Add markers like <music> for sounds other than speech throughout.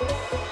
Bye.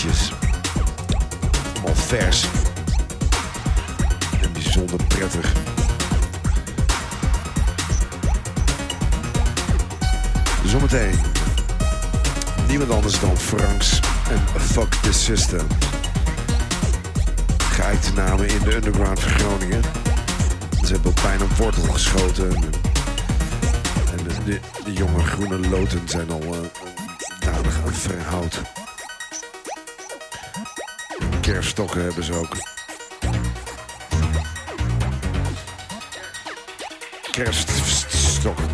Allemaal vers. En bijzonder prettig. Zometeen. Niemand anders dan Franks en Fuck the System. Geëikte namen in de underground van Groningen. Ze hebben ook bijna een wortel geschoten. En, de, de, jonge groene loten zijn al uh, aan Kerfstokken hebben ze ook. Kerststokken.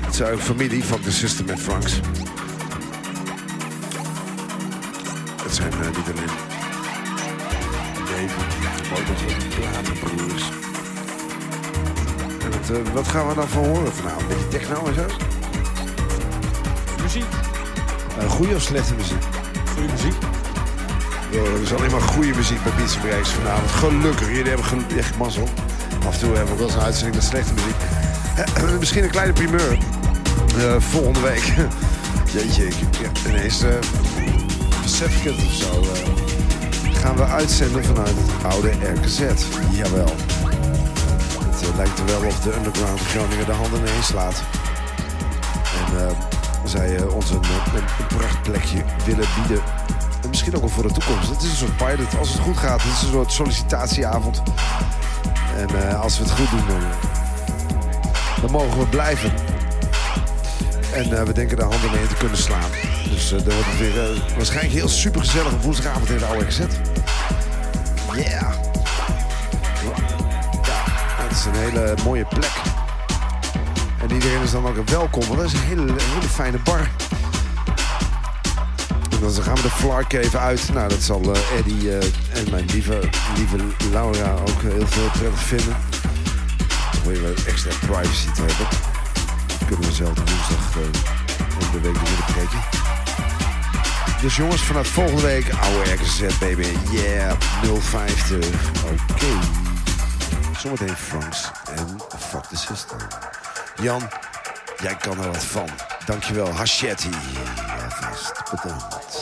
Het is een familie van de System en Franks. Het zijn uh, niet alleen neven, maar ook nog platenbroers. En het, uh, wat gaan we dan van horen vanavond? Beetje techno en zo? Muziek. Uh, goede of slechte muziek? Er is alleen maar goede muziek bij Beats Breaks vanavond. Gelukkig, jullie hebben echt mazzel. Af en toe hebben we wel eens een uitzending met slechte muziek. <clears throat> misschien een kleine primeur. Uh, volgende week. <laughs> Jeetje, ik, ineens uh, besef ik of zo. Uh, gaan we uitzenden vanuit het oude RKZ. Jawel. Het lijkt er wel of de underground Groningen de handen ineens slaat. En zij ons een, een, een prachtplekje willen bieden. En misschien ook wel voor de toekomst. Het is een soort pilot. Als het goed gaat, het is een soort sollicitatieavond. En als we het goed doen, dan, dan mogen we blijven. En uh, we denken de handen mee te kunnen slaan. Dus uh, dan wordt het weer waarschijnlijk heel super gezellig op woensdagavond in de oude gezet. Yeah! Het is een hele mooie plek. En iedereen is dan ook welkom, want dat is een hele, hele fijne bar. Dan gaan we de Flark even uit. Nou, dat zal Eddie en mijn lieve, lieve Laura ook heel veel prettig vinden. Dan wil je extra privacy te hebben kunnen we zelf woensdag uh, de week weer breken. Dus jongens, vanaf volgende week oude RKZ baby. Yeah, 050. Oké. Zometeen Franks en Fuck the System. Jan, jij kan er wat van. Dankjewel, Hachetti. Ja, vast.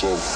So.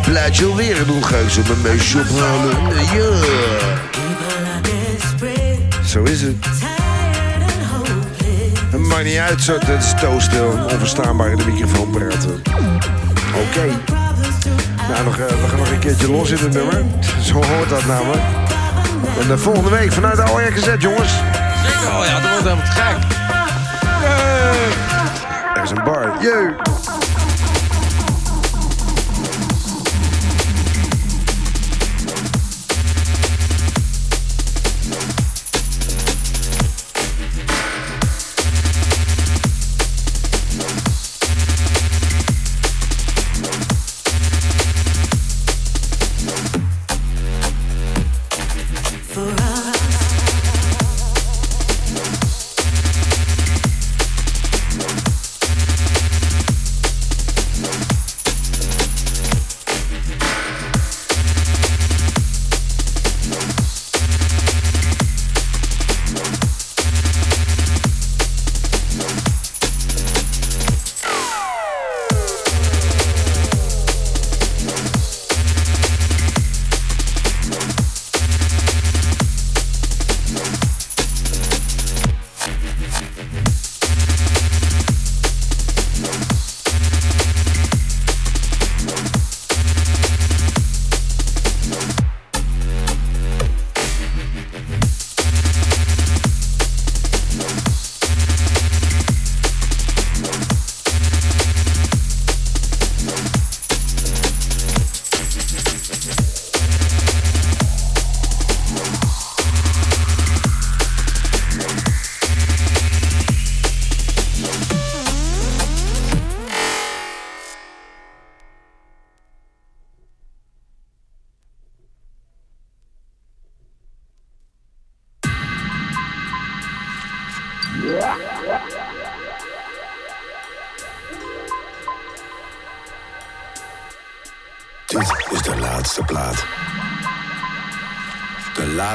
Plaatje alweer. En dan ga ik zo mijn meisje ophalen. Ja. Zo is het. Het maakt niet uit, zo, het is. Onverstaanbaar in de microfoon praten. Oké. Nou, nog, we gaan nog een keertje los in het nummer. Zo hoort dat namelijk. En de volgende week vanuit de OR gezet, jongens. Zeker, oh ja, dat wordt helemaal gek. Er is een bar. Jee.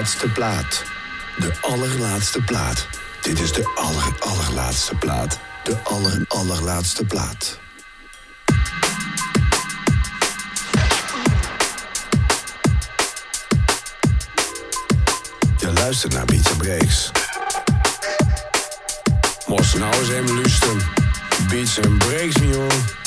Laatste plaat. De allerlaatste plaat. Dit is de aller, allerlaatste plaat. De aller, allerlaatste plaat. Je luistert naar Beats Breaks. Moest nou eens even luisteren. Beats and Breaks, jongen.